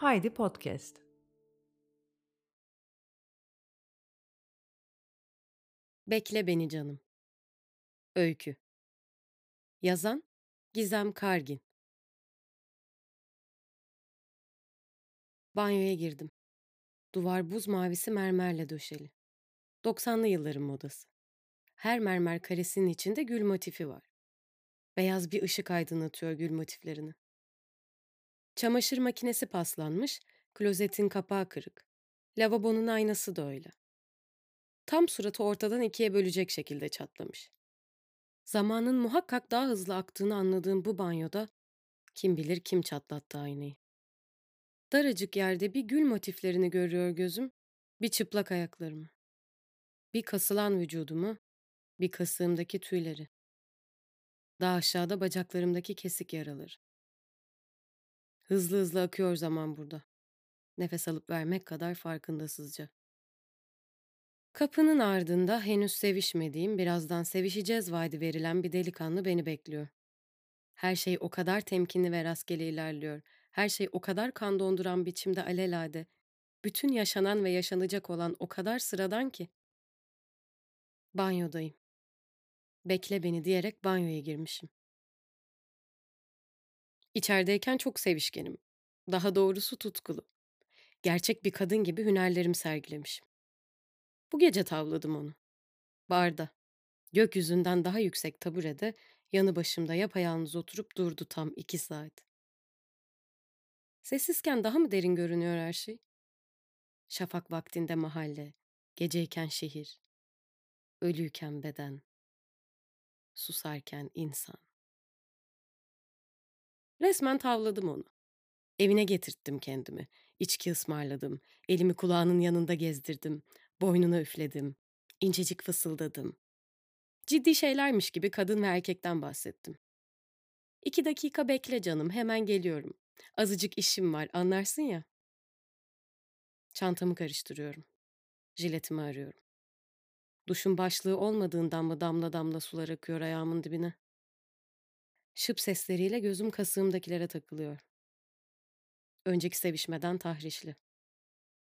Haydi Podcast. Bekle beni canım. Öykü. Yazan Gizem Kargin. Banyoya girdim. Duvar buz mavisi mermerle döşeli. 90'lı yılların modası. Her mermer karesinin içinde gül motifi var. Beyaz bir ışık aydınlatıyor gül motiflerini. Çamaşır makinesi paslanmış, klozetin kapağı kırık. Lavabonun aynası da öyle. Tam suratı ortadan ikiye bölecek şekilde çatlamış. Zamanın muhakkak daha hızlı aktığını anladığım bu banyoda kim bilir kim çatlattı aynayı. Daracık yerde bir gül motiflerini görüyor gözüm, bir çıplak ayaklarımı. Bir kasılan vücudumu, bir kasığımdaki tüyleri. Daha aşağıda bacaklarımdaki kesik yaraları. Hızlı hızlı akıyor zaman burada. Nefes alıp vermek kadar farkındasızca. Kapının ardında henüz sevişmediğim, birazdan sevişeceğiz vaadi verilen bir delikanlı beni bekliyor. Her şey o kadar temkinli ve rastgele ilerliyor. Her şey o kadar kan donduran biçimde alelade. Bütün yaşanan ve yaşanacak olan o kadar sıradan ki. Banyodayım. Bekle beni diyerek banyoya girmişim. İçerideyken çok sevişkenim. Daha doğrusu tutkulu. Gerçek bir kadın gibi hünerlerimi sergilemişim. Bu gece tavladım onu. Barda. Gökyüzünden daha yüksek taburede, yanı başımda yapayalnız oturup durdu tam iki saat. Sessizken daha mı derin görünüyor her şey? Şafak vaktinde mahalle, geceyken şehir, ölüyken beden, susarken insan. Resmen tavladım onu. Evine getirttim kendimi. İçki ısmarladım. Elimi kulağının yanında gezdirdim. Boynuna üfledim. İncecik fısıldadım. Ciddi şeylermiş gibi kadın ve erkekten bahsettim. İki dakika bekle canım, hemen geliyorum. Azıcık işim var, anlarsın ya. Çantamı karıştırıyorum. Jiletimi arıyorum. Duşun başlığı olmadığından mı damla damla sular akıyor ayağımın dibine? Şıp sesleriyle gözüm kasığımdakilere takılıyor. Önceki sevişmeden tahrişli.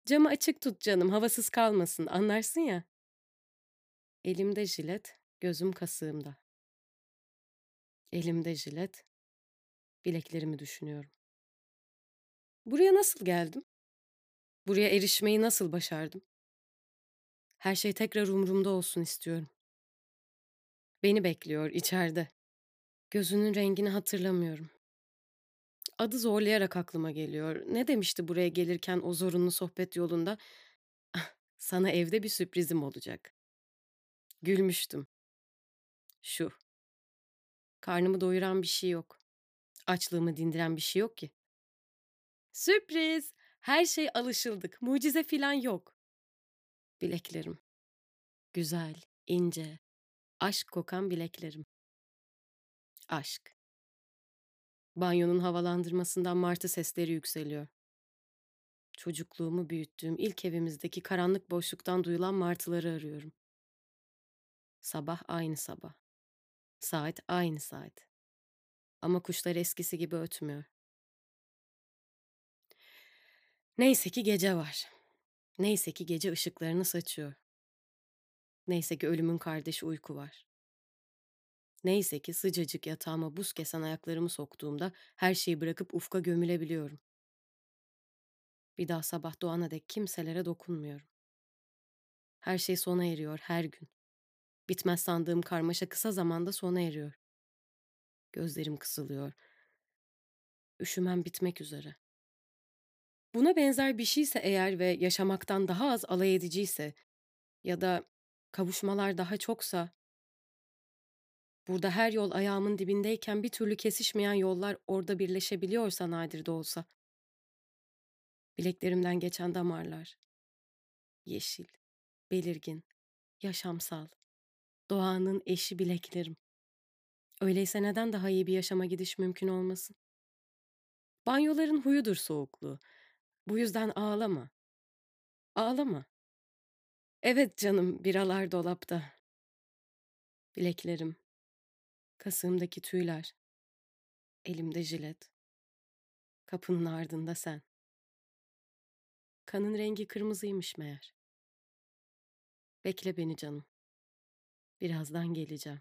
Camı açık tut canım, havasız kalmasın, anlarsın ya. Elimde jilet, gözüm kasığımda. Elimde jilet, bileklerimi düşünüyorum. Buraya nasıl geldim? Buraya erişmeyi nasıl başardım? Her şey tekrar umurumda olsun istiyorum. Beni bekliyor içeride. Gözünün rengini hatırlamıyorum. Adı zorlayarak aklıma geliyor. Ne demişti buraya gelirken o zorunlu sohbet yolunda? "Ah, Sana evde bir sürprizim olacak. Gülmüştüm. Şu. Karnımı doyuran bir şey yok. Açlığımı dindiren bir şey yok ki. Sürpriz! Her şey alışıldık. Mucize filan yok. Bileklerim. Güzel, ince, aşk kokan bileklerim. Aşk. Banyonun havalandırmasından martı sesleri yükseliyor. Çocukluğumu büyüttüğüm ilk evimizdeki karanlık boşluktan duyulan martıları arıyorum. Sabah aynı sabah. Saat aynı saat. Ama kuşlar eskisi gibi ötmüyor. Neyse ki gece var. Neyse ki gece ışıklarını saçıyor. Neyse ki ölümün kardeşi uyku var. Neyse ki sıcacık yatağıma buz kesen ayaklarımı soktuğumda her şeyi bırakıp ufka gömülebiliyorum. Bir daha sabah doğana dek kimselere dokunmuyorum. Her şey sona eriyor her gün. Bitmez sandığım karmaşa kısa zamanda sona eriyor. Gözlerim kısılıyor. Üşümem bitmek üzere. Buna benzer bir şeyse eğer ve yaşamaktan daha az alay ediciyse ya da kavuşmalar daha çoksa burada her yol ayağımın dibindeyken bir türlü kesişmeyen yollar orada birleşebiliyorsa nadir de olsa. Bileklerimden geçen damarlar. Yeşil, belirgin, yaşamsal. Doğanın eşi bileklerim. Öyleyse neden daha iyi bir yaşama gidiş mümkün olmasın? Banyoların huyudur soğukluğu. Bu yüzden ağlama. Ağlama. Evet canım, biralar dolapta. Bileklerim. Kasığımdaki tüyler. Elimde jilet. Kapının ardında sen. Kanın rengi kırmızıymış meğer. Bekle beni canım. Birazdan geleceğim.